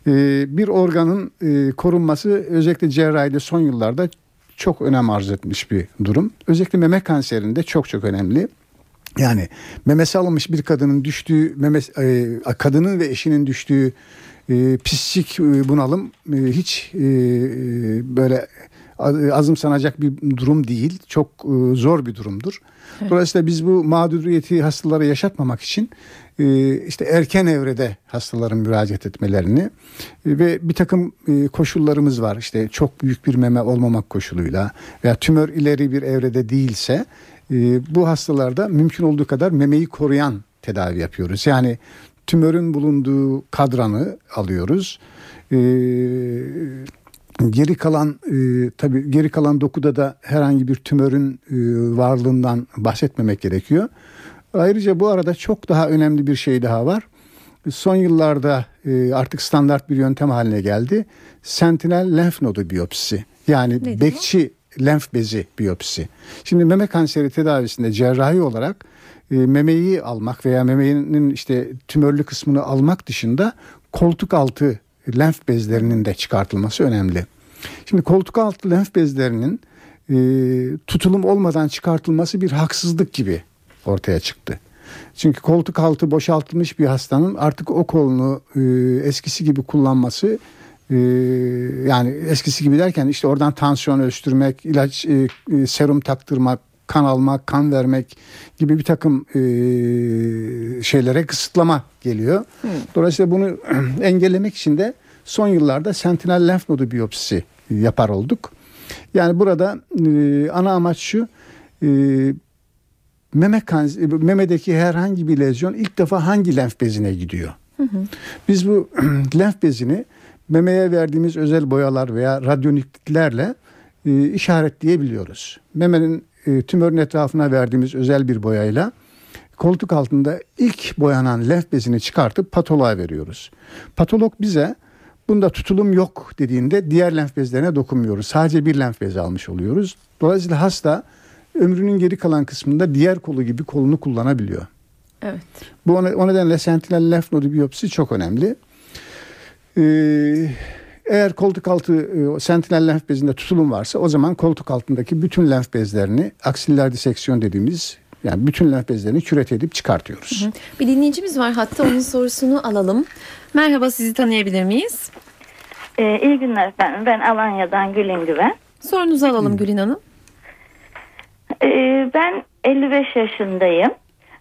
Speaker 2: E, bir organın e, korunması özellikle cerrahide son yıllarda çok önem arz etmiş bir durum. Özellikle meme kanserinde çok çok önemli. Yani memesi alınmış bir kadının düştüğü, memes, e, kadının ve eşinin düştüğü e, pislik bunalım hiç e, böyle azımsanacak bir durum değil. Çok zor bir durumdur. Dolayısıyla biz bu mağduriyeti hastalara yaşatmamak için e, işte erken evrede hastaların müracaat etmelerini e, ve bir takım e, koşullarımız var. İşte çok büyük bir meme olmamak koşuluyla veya tümör ileri bir evrede değilse bu hastalarda mümkün olduğu kadar memeyi koruyan tedavi yapıyoruz. Yani tümörün bulunduğu kadranı alıyoruz. Ee, geri kalan e, tabii geri kalan dokuda da herhangi bir tümörün e, varlığından bahsetmemek gerekiyor. Ayrıca bu arada çok daha önemli bir şey daha var. Son yıllarda e, artık standart bir yöntem haline geldi. Sentinel lenf nodu biyopsisi. Yani
Speaker 1: Nedir o?
Speaker 2: bekçi lenf bezi biyopsisi. Şimdi meme kanseri tedavisinde cerrahi olarak e, memeyi almak veya memenin işte tümörlü kısmını almak dışında koltuk altı lenf bezlerinin de çıkartılması önemli. Şimdi koltuk altı lenf bezlerinin e, tutulum olmadan çıkartılması bir haksızlık gibi ortaya çıktı. Çünkü koltuk altı boşaltılmış bir hastanın artık o kolunu e, eskisi gibi kullanması e, yani eskisi gibi derken işte oradan tansiyon ölçtürmek, ilaç e, e, serum taktırmak, kan almak, kan vermek gibi bir takım e, şeylere kısıtlama geliyor. Dolayısıyla bunu engellemek için de son yıllarda sentinel lenf nodu biyopsisi yapar olduk. Yani burada e, ana amaç şu e, meme memedeki herhangi bir lezyon ilk defa hangi lenf bezine gidiyor? Biz bu lenf bezini memeye verdiğimiz özel boyalar veya radyonükleerle e, işaretleyebiliyoruz. Memenin e, tümörün etrafına verdiğimiz özel bir boyayla koltuk altında ilk boyanan lenf bezini çıkartıp patoloğa veriyoruz. Patolog bize bunda tutulum yok dediğinde diğer lenf bezlerine dokunmuyoruz. Sadece bir lenf bezi almış oluyoruz. Dolayısıyla hasta ömrünün geri kalan kısmında diğer kolu gibi kolunu kullanabiliyor.
Speaker 1: Evet.
Speaker 2: Bu o ne- o nedenle sentinel lenf nodu biyopsi çok önemli. Ee, eğer koltuk altı e, sentinel lenf bezinde tutulum varsa o zaman koltuk altındaki bütün lenf bezlerini aksiller diseksiyon dediğimiz yani bütün lenf bezlerini küret edip çıkartıyoruz.
Speaker 1: Bir dinleyicimiz var hatta onun sorusunu alalım. Merhaba sizi tanıyabilir miyiz?
Speaker 6: Ee, iyi günler efendim. Ben Alanya'dan Gülün Güven.
Speaker 1: Sorunuzu alalım Gülün Hanım.
Speaker 6: Ee, ben 55 yaşındayım.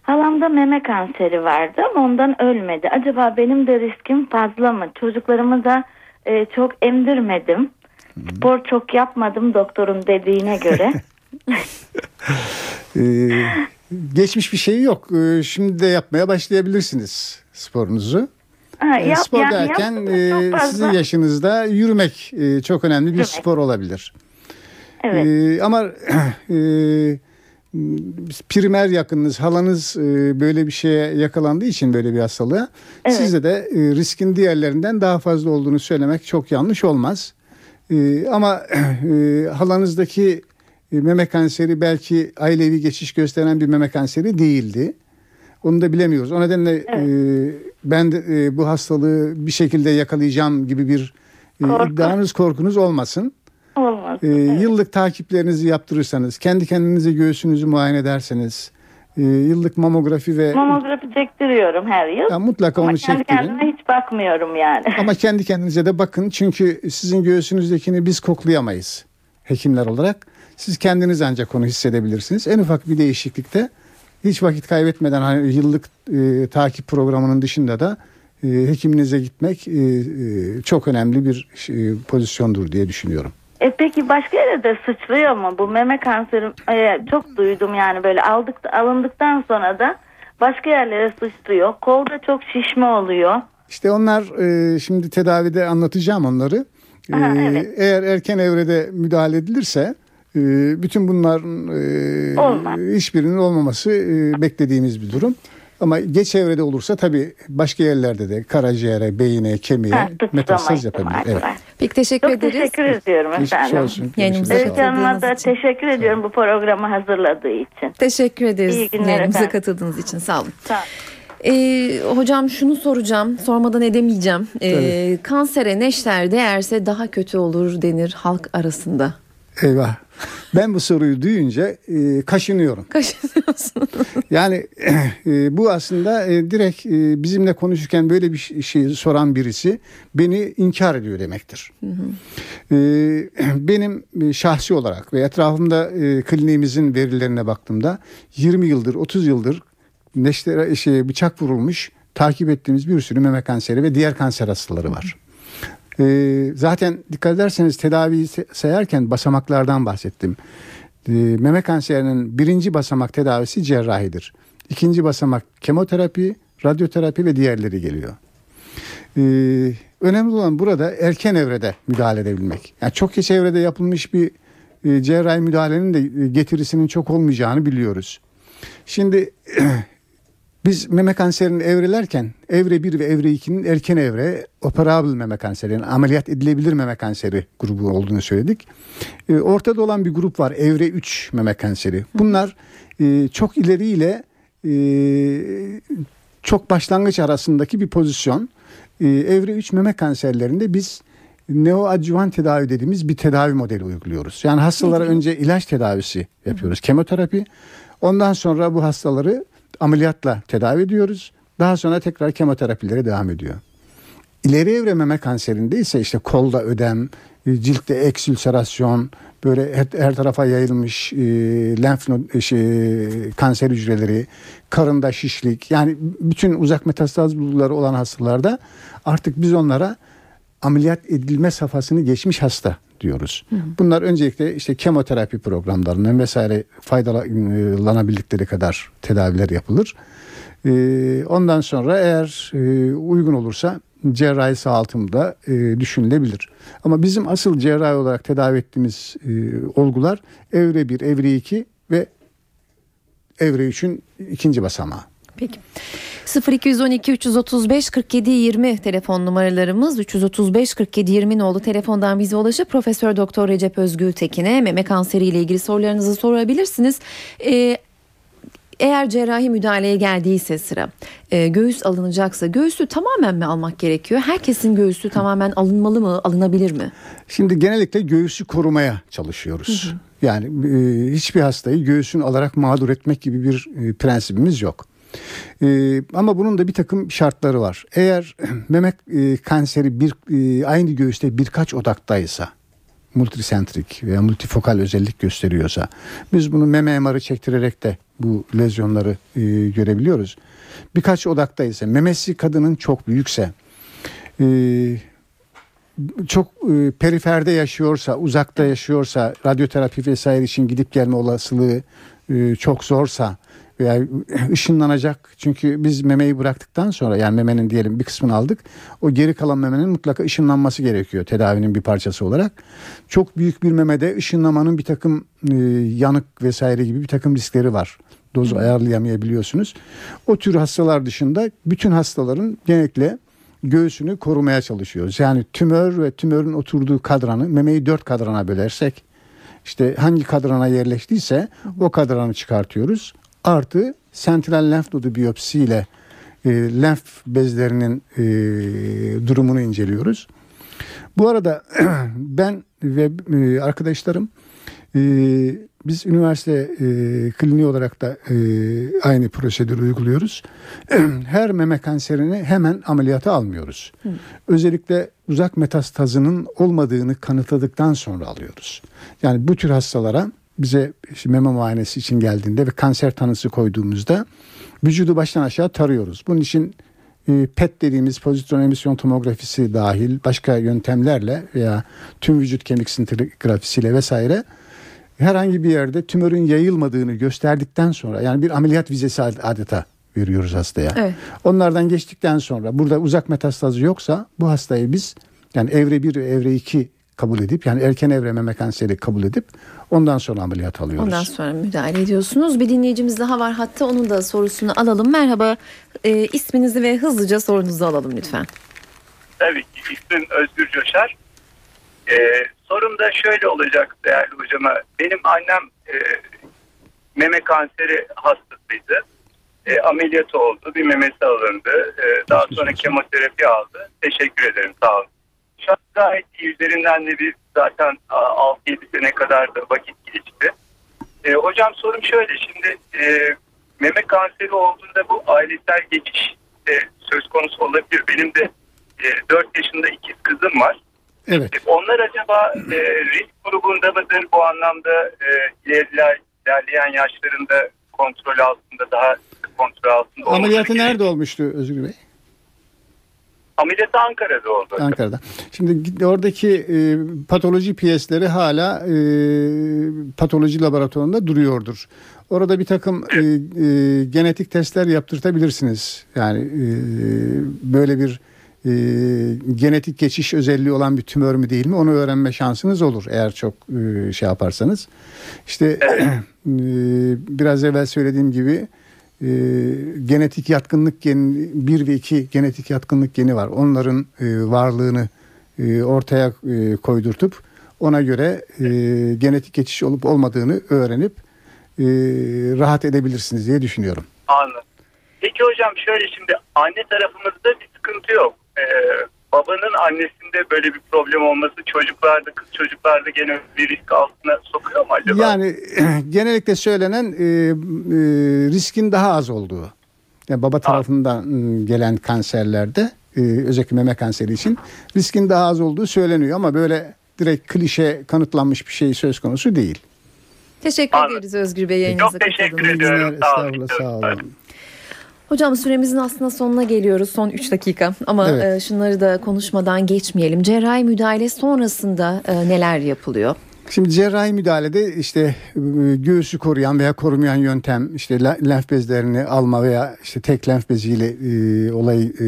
Speaker 6: Halamda meme kanseri vardı ama ondan ölmedi. Acaba benim de riskim fazla mı? Çocuklarımı da e, çok emdirmedim. Spor çok yapmadım doktorun dediğine göre.
Speaker 2: Ee, geçmiş bir şey yok. Ee, şimdi de yapmaya başlayabilirsiniz sporunuzu.
Speaker 6: Ha,
Speaker 2: Ee,
Speaker 6: yap-
Speaker 2: spor
Speaker 6: yani
Speaker 2: derken
Speaker 6: yaptım,
Speaker 2: e, sizin yaşınızda yürümek e, çok önemli bir
Speaker 6: Yürümek.
Speaker 2: spor olabilir.
Speaker 6: Evet.
Speaker 2: Ee, ama e, primer yakınınız, halanız e, böyle bir şeye yakalandığı için böyle bir hastalığa
Speaker 6: Evet.
Speaker 2: sizde de e, riskin diğerlerinden daha fazla olduğunu söylemek çok yanlış olmaz. E, ama e, halanızdaki e, meme kanseri belki ailevi geçiş gösteren bir meme kanseri değildi. Onu da bilemiyoruz. O nedenle e, ben de e, bu hastalığı bir şekilde yakalayacağım gibi bir e,
Speaker 6: Korku.
Speaker 2: iddianız, korkunuz olmasın.
Speaker 6: Olmaz.
Speaker 2: Ee, Yıllık takiplerinizi yaptırırsanız, kendi kendinize göğsünüzü muayene ederseniz, e, yıllık mamografi ve
Speaker 6: Mamografi çektiriyorum her yıl.
Speaker 2: Ya mutlaka
Speaker 6: ama
Speaker 2: onu
Speaker 6: kendi
Speaker 2: çektirin.
Speaker 6: kendime hiç bakmıyorum yani.
Speaker 2: Ama kendi kendinize de bakın çünkü sizin göğsünüzdekini biz koklayamayız hekimler olarak. Siz kendiniz ancak onu hissedebilirsiniz. En ufak bir değişiklikte hiç vakit kaybetmeden hani yıllık e, takip programının dışında da e, hekiminize gitmek e, e, çok önemli bir e, pozisyondur diye düşünüyorum.
Speaker 6: E peki başka yere de sıçrıyor mu bu meme kanseri? e, çok duydum yani böyle aldık alındıktan sonra da başka yerlere sıçrıyor. Kolda çok şişme oluyor.
Speaker 2: İşte onlar e, şimdi tedavide anlatacağım onları. E,
Speaker 6: Aha, evet.
Speaker 2: Eğer erken evrede müdahale edilirse e, bütün bunların e,
Speaker 6: Olmaz.
Speaker 2: hiçbirinin olmaması e, beklediğimiz bir durum. Ama geç evrede olursa tabii başka yerlerde de karaciğere, beyine, kemiğe
Speaker 6: Ha,
Speaker 2: metastaz yapabilir. Evet.
Speaker 1: Peki teşekkür
Speaker 6: Çok
Speaker 1: ederiz.
Speaker 6: teşekkür ediyorum efendim.
Speaker 2: olsun.
Speaker 1: Yayınımıza
Speaker 6: da
Speaker 1: Katıldığınız için.
Speaker 6: teşekkür ediyorum bu programı hazırladığı için.
Speaker 1: Teşekkür ederiz
Speaker 6: İyi günler
Speaker 1: yayınımıza
Speaker 6: efendim.
Speaker 1: katıldığınız için. Sağ olun.
Speaker 6: Sağ olun.
Speaker 1: Ee, hocam şunu soracağım. Sormadan edemeyeceğim. Ee, kansere neşter değerse daha kötü olur denir halk arasında.
Speaker 2: Eyvah. Ben bu soruyu duyunca e, kaşınıyorum.
Speaker 1: Kaşınıyorsun.
Speaker 2: Yani e, bu aslında e, direkt e, bizimle konuşurken böyle bir şey- soran birisi beni inkar ediyor demektir. E, benim e, şahsi olarak ve etrafımda e, kliniğimizin verilerine baktığımda 20 yıldır 30 yıldır neşter şey, bıçak vurulmuş takip ettiğimiz bir sürü meme kanseri ve diğer kanser hastaları var. E, zaten dikkat ederseniz tedaviyi sayarken basamaklardan bahsettim. E, meme kanserinin birinci basamak tedavisi cerrahidir. İkinci basamak kemoterapi, radyoterapi ve diğerleri geliyor. E, önemli olan burada erken evrede müdahale edebilmek. Yani çok geç evrede yapılmış bir e, cerrahi müdahalenin de e, getirisinin çok olmayacağını biliyoruz. Şimdi biz meme kanserini evrelerken evre 1 ve evre 2'nin erken evre operable meme kanseri yani ameliyat edilebilir meme kanseri grubu olduğunu söyledik. Ee, ortada olan bir grup var evre 3 meme kanseri. Bunlar e, çok ileriyle e, çok başlangıç arasındaki bir pozisyon. E, evre 3 meme kanserlerinde biz neoadjuvan tedavi dediğimiz bir tedavi modeli uyguluyoruz. Yani hastalara önce ilaç tedavisi yapıyoruz. Kemoterapi. Ondan sonra bu hastaları ameliyatla tedavi ediyoruz. Daha sonra tekrar kemoterapilere devam ediyor. İleri evre meme kanserinde ise işte kolda ödem, ciltte eksülserasyon, böyle her, her tarafa yayılmış e, lenf e, şey, kanser hücreleri, karında şişlik yani bütün uzak metastaz bulguları olan hastalarda artık biz onlara ameliyat edilme safhasını geçmiş hasta diyoruz. Bunlar öncelikle işte kemoterapi programlarından vesaire faydalanabildikleri kadar tedaviler yapılır. Ee, ondan sonra eğer e, uygun olursa cerrahi sağaltımda e, düşünülebilir. Ama bizim asıl cerrahi olarak tedavi ettiğimiz e, olgular evre 1, evre 2 ve evre 3'ün ikinci basamağı.
Speaker 1: Peki. 0212 335 47 20 telefon numaralarımız 335 47 20 oldu telefondan bize ulaşıp Profesör Doktor Recep Özgül Tekin'e meme kanseri ile ilgili sorularınızı sorabilirsiniz. Ee, eğer cerrahi müdahaleye geldiyse sıra e, göğüs alınacaksa göğüsü tamamen mi almak gerekiyor? Herkesin göğüsü tamamen alınmalı mı alınabilir mi?
Speaker 2: Şimdi genellikle göğüsü korumaya çalışıyoruz. Yani e, hiçbir hastayı göğsünü alarak mağdur etmek gibi bir e, prensibimiz yok. E, ama bunun da bir takım şartları var. Eğer meme e, kanseri bir e, aynı göğüste birkaç odaktaysa multisentrik veya multifokal özellik gösteriyorsa biz bunu meme MR'ı çektirerek de bu lezyonları e, görebiliyoruz. Birkaç odaktaysa memesi kadının çok büyükse e, çok e, periferde yaşıyorsa, uzakta yaşıyorsa, radyoterapi vesaire için gidip gelme olasılığı e, çok zorsa veya ışınlanacak. Çünkü biz memeyi bıraktıktan sonra yani memenin diyelim bir kısmını aldık. O geri kalan memenin mutlaka ışınlanması gerekiyor tedavinin bir parçası olarak. Çok büyük bir memede ışınlamanın bir takım e, yanık vesaire gibi bir takım riskleri var. Dozu ayarlayamayabiliyorsunuz. O tür hastalar dışında bütün hastaların genellikle göğsünü korumaya çalışıyoruz. Yani tümör ve tümörün oturduğu kadranı memeyi dört kadrana bölersek işte hangi kadrana yerleştiyse o kadranı çıkartıyoruz. Artı sentral lenf nodu biyopsiyle e, lenf bezlerinin e, durumunu inceliyoruz. Bu arada ben ve e, arkadaşlarım e, biz üniversite e, kliniği olarak da e, aynı prosedürü uyguluyoruz. Her meme kanserini hemen ameliyata almıyoruz. Özellikle uzak metastazının olmadığını kanıtladıktan sonra alıyoruz. Yani bu tür hastalara bize işte meme muayenesi için geldiğinde ve kanser tanısı koyduğumuzda vücudu baştan aşağı tarıyoruz. Bunun için e, PET dediğimiz pozitron emisyon tomografisi dahil başka yöntemlerle veya tüm vücut kemik sintigrafisiyle vesaire herhangi bir yerde tümörün yayılmadığını gösterdikten sonra yani bir ameliyat vizesi adeta veriyoruz hastaya.
Speaker 1: Evet.
Speaker 2: Onlardan geçtikten sonra burada uzak metastazı yoksa bu hastayı biz yani evre 1 ve evre 2 kabul edip yani erken evre meme kanseri kabul edip ondan sonra ameliyat alıyoruz.
Speaker 1: Ondan sonra müdahale ediyorsunuz. Bir dinleyicimiz daha var hatta onun da sorusunu alalım. Merhaba e, isminizi ve hızlıca sorunuzu alalım lütfen.
Speaker 7: Tabii ki ismim Özgür Coşar. Ee, sorum da şöyle olacak değerli hocama. Benim annem e, meme kanseri hastasıydı. E, ameliyatı oldu. Bir memesi alındı. E, daha sonra kemoterapi aldı. Teşekkür ederim. Sağ olun. An gayet iyi. Üzerinden de bir zaten a, 6-7 sene kadar da vakit geçti. E, hocam sorum şöyle. Şimdi e, meme kanseri olduğunda bu ailesel geçiş de söz konusu olabilir. Benim de e, 4 yaşında ikiz kızım var.
Speaker 2: Evet.
Speaker 7: E, Onlar acaba e, risk grubunda mıdır bu anlamda e, ilerleyen, ilerleyen yaşlarında kontrol altında daha kontrol altında
Speaker 2: Ameliyatı nerede olmuştu Özgür Bey?
Speaker 7: Ameliyatı Ankara'da oldu.
Speaker 2: Ankara'da. Şimdi oradaki e, patoloji piyesleri hala e, patoloji laboratuvarında duruyordur. Orada bir takım e, e, genetik testler yaptırtabilirsiniz. Yani e, böyle bir e, genetik geçiş özelliği olan bir tümör mü değil mi onu öğrenme şansınız olur eğer çok e, şey yaparsanız. İşte e, biraz evvel söylediğim gibi e, genetik yatkınlık geni 1 ve 2 genetik yatkınlık geni var. Onların e, varlığını e, ortaya e, koydurtup ona göre e, genetik geçiş olup olmadığını öğrenip e, rahat edebilirsiniz diye düşünüyorum.
Speaker 7: Anladım. Peki hocam şöyle şimdi anne tarafımızda bir sıkıntı yok. Ee, babanın annesinde böyle bir problem olması çocuklarda kız çocuklarda gene bir risk altına sokuyor mu acaba?
Speaker 2: Yani genellikle söylenen e, e, riskin daha az olduğu. Yani baba tarafından m, gelen kanserlerde e, özellikle meme kanseri için riskin daha az olduğu söyleniyor ama böyle direkt klişe kanıtlanmış bir şey söz konusu değil.
Speaker 1: Teşekkür
Speaker 7: Anladım.
Speaker 1: ederiz Özgür Bey yayınınıza
Speaker 7: Çok teşekkür ediyorum. Sağ olun.
Speaker 2: sağ olun.
Speaker 1: Hocam süremizin aslında sonuna geliyoruz. Son 3 dakika ama
Speaker 2: Evet.
Speaker 1: e, şunları da konuşmadan geçmeyelim. Cerrahi müdahale sonrasında e, neler yapılıyor?
Speaker 2: Şimdi cerrahi müdahalede işte e, göğüsü koruyan veya korumayan yöntem işte lenf bezlerini alma veya işte tek lenf beziyle e, olayı e,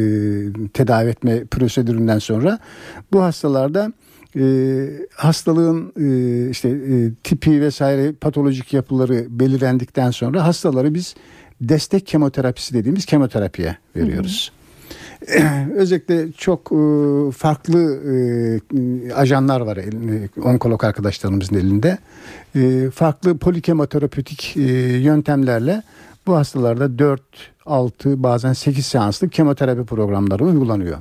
Speaker 2: tedavi etme prosedüründen sonra bu hastalarda e, hastalığın e, işte e, tipi vesaire patolojik yapıları belirlendikten sonra hastaları biz destek kemoterapisi dediğimiz kemoterapiye veriyoruz. Özellikle çok e, farklı e, ajanlar var elinde, onkolog arkadaşlarımızın elinde. E, farklı polikemoterapötik e, yöntemlerle bu hastalarda 4, 6 bazen 8 seanslık kemoterapi programları uygulanıyor.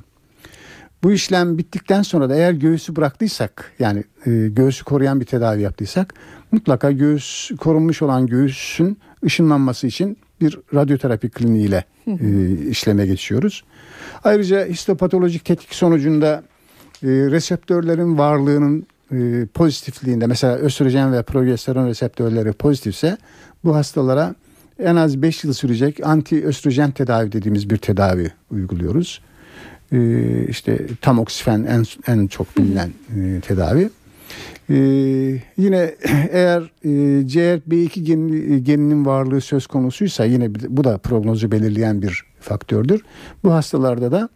Speaker 2: Bu işlem bittikten sonra da eğer göğüsü bıraktıysak yani e, koruyan bir tedavi yaptıysak mutlaka göğüs korunmuş olan göğüsün ışınlanması için bir radyoterapi kliniğiyle e, işleme geçiyoruz. Ayrıca histopatolojik tetkik sonucunda e, reseptörlerin varlığının e, pozitifliğinde mesela östrojen ve progesteron reseptörleri pozitifse bu hastalara en az 5 yıl sürecek anti östrojen tedavi dediğimiz bir tedavi uyguluyoruz. Ee, işte tamoksifen en, en çok bilinen e, tedavi. Ee, yine eğer e, CRB2 geni- geninin varlığı söz konusuysa yine bu da prognozu belirleyen bir faktördür. Bu hastalarda da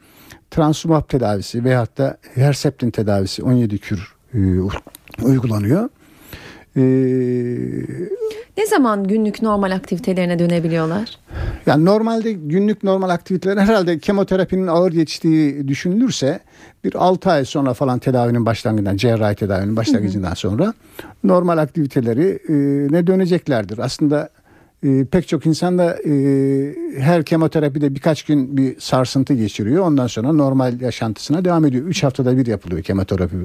Speaker 2: transumab tedavisi veyahut da Herceptin tedavisi 17 kür e, uygulanıyor. Ee,
Speaker 1: Ne zaman günlük normal aktivitelerine dönebiliyorlar?
Speaker 2: Yani normalde günlük normal aktiviteler herhalde kemoterapinin ağır geçtiği düşünülürse bir 6 ay sonra falan tedavinin başlangıcından cerrahi tedavinin başlangıcından sonra normal aktiviteleri e, ne döneceklerdir. Aslında e, pek çok insan da e, her kemoterapide birkaç gün bir sarsıntı geçiriyor. Ondan sonra normal yaşantısına devam ediyor. 3 haftada bir yapılıyor kemoterapi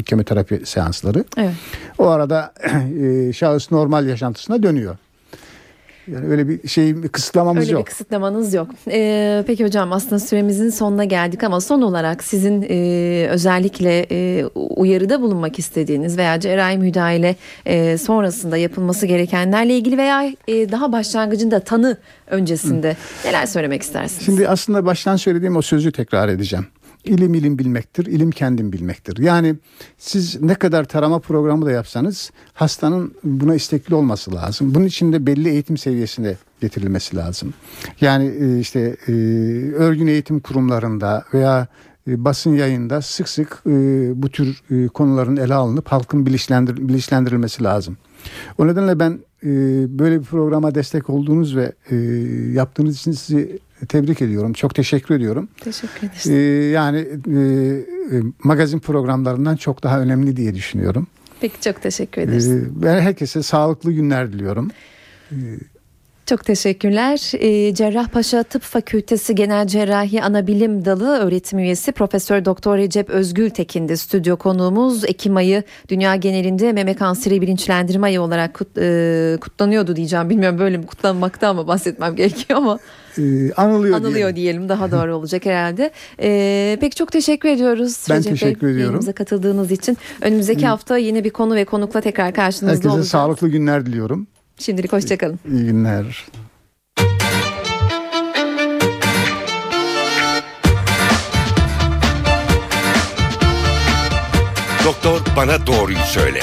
Speaker 2: kemoterapi seansları.
Speaker 1: Evet.
Speaker 2: O arada e, şahıs normal yaşantısına dönüyor. Yani öyle bir şey bir kısıtlamamız
Speaker 1: Öyle
Speaker 2: yok.
Speaker 1: bir kısıtlamanız yok. Ee, peki hocam aslında süremizin sonuna geldik ama son olarak sizin e, özellikle e, uyarıda bulunmak istediğiniz veya cerrahi müdahale e, sonrasında yapılması gerekenlerle ilgili veya e, daha başlangıcında tanı öncesinde neler söylemek istersiniz?
Speaker 2: Şimdi aslında baştan söylediğim o sözü tekrar edeceğim. İlim ilim bilmektir, ilim kendim bilmektir. Yani siz ne kadar tarama programı da yapsanız hastanın buna istekli olması lazım. Bunun için de belli eğitim seviyesine getirilmesi lazım. Yani e, işte e, örgün eğitim kurumlarında veya e, basın yayında sık sık bu tür konuların ele alınıp halkın bilinçlendir, bilinçlendirilmesi lazım. O nedenle ben böyle bir programa destek olduğunuz ve yaptığınız için sizi tebrik ediyorum. Çok teşekkür ediyorum.
Speaker 1: Teşekkür ederiz.
Speaker 2: E, yani e, e, magazin programlarından çok daha önemli diye düşünüyorum.
Speaker 1: Peki çok teşekkür
Speaker 2: E,
Speaker 1: ederiz.
Speaker 2: ben herkese sağlıklı günler diliyorum.
Speaker 1: Çok teşekkürler. Ee, Cerrahpaşa Tıp Fakültesi Genel Cerrahi Anabilim Dalı öğretim üyesi Profesör Doktor Recep Özgül Tekin'di stüdyo konuğumuz. Ekim ayı dünya genelinde meme kanseri bilinçlendirme ayı olarak kut- e, kutlanıyordu diyeceğim. Bilmiyorum böyle mi kutlanmaktan mı bahsetmem gerekiyor ama
Speaker 2: E, anılıyor,
Speaker 1: anılıyor
Speaker 2: diyelim.
Speaker 1: diyelim daha doğru olacak herhalde. Ee, peki çok teşekkür ediyoruz.
Speaker 2: Ben
Speaker 1: Recep Bey,
Speaker 2: teşekkür ediyorum.
Speaker 1: yayınımıza katıldığınız için. Önümüzdeki hafta yine bir konu ve konukla tekrar karşınızda
Speaker 2: Herkese
Speaker 1: olacağız.
Speaker 2: sağlıklı günler diliyorum.
Speaker 1: Şimdilik hoşçakalın.
Speaker 2: İyi günler.
Speaker 4: Doktor bana doğruyu söyle.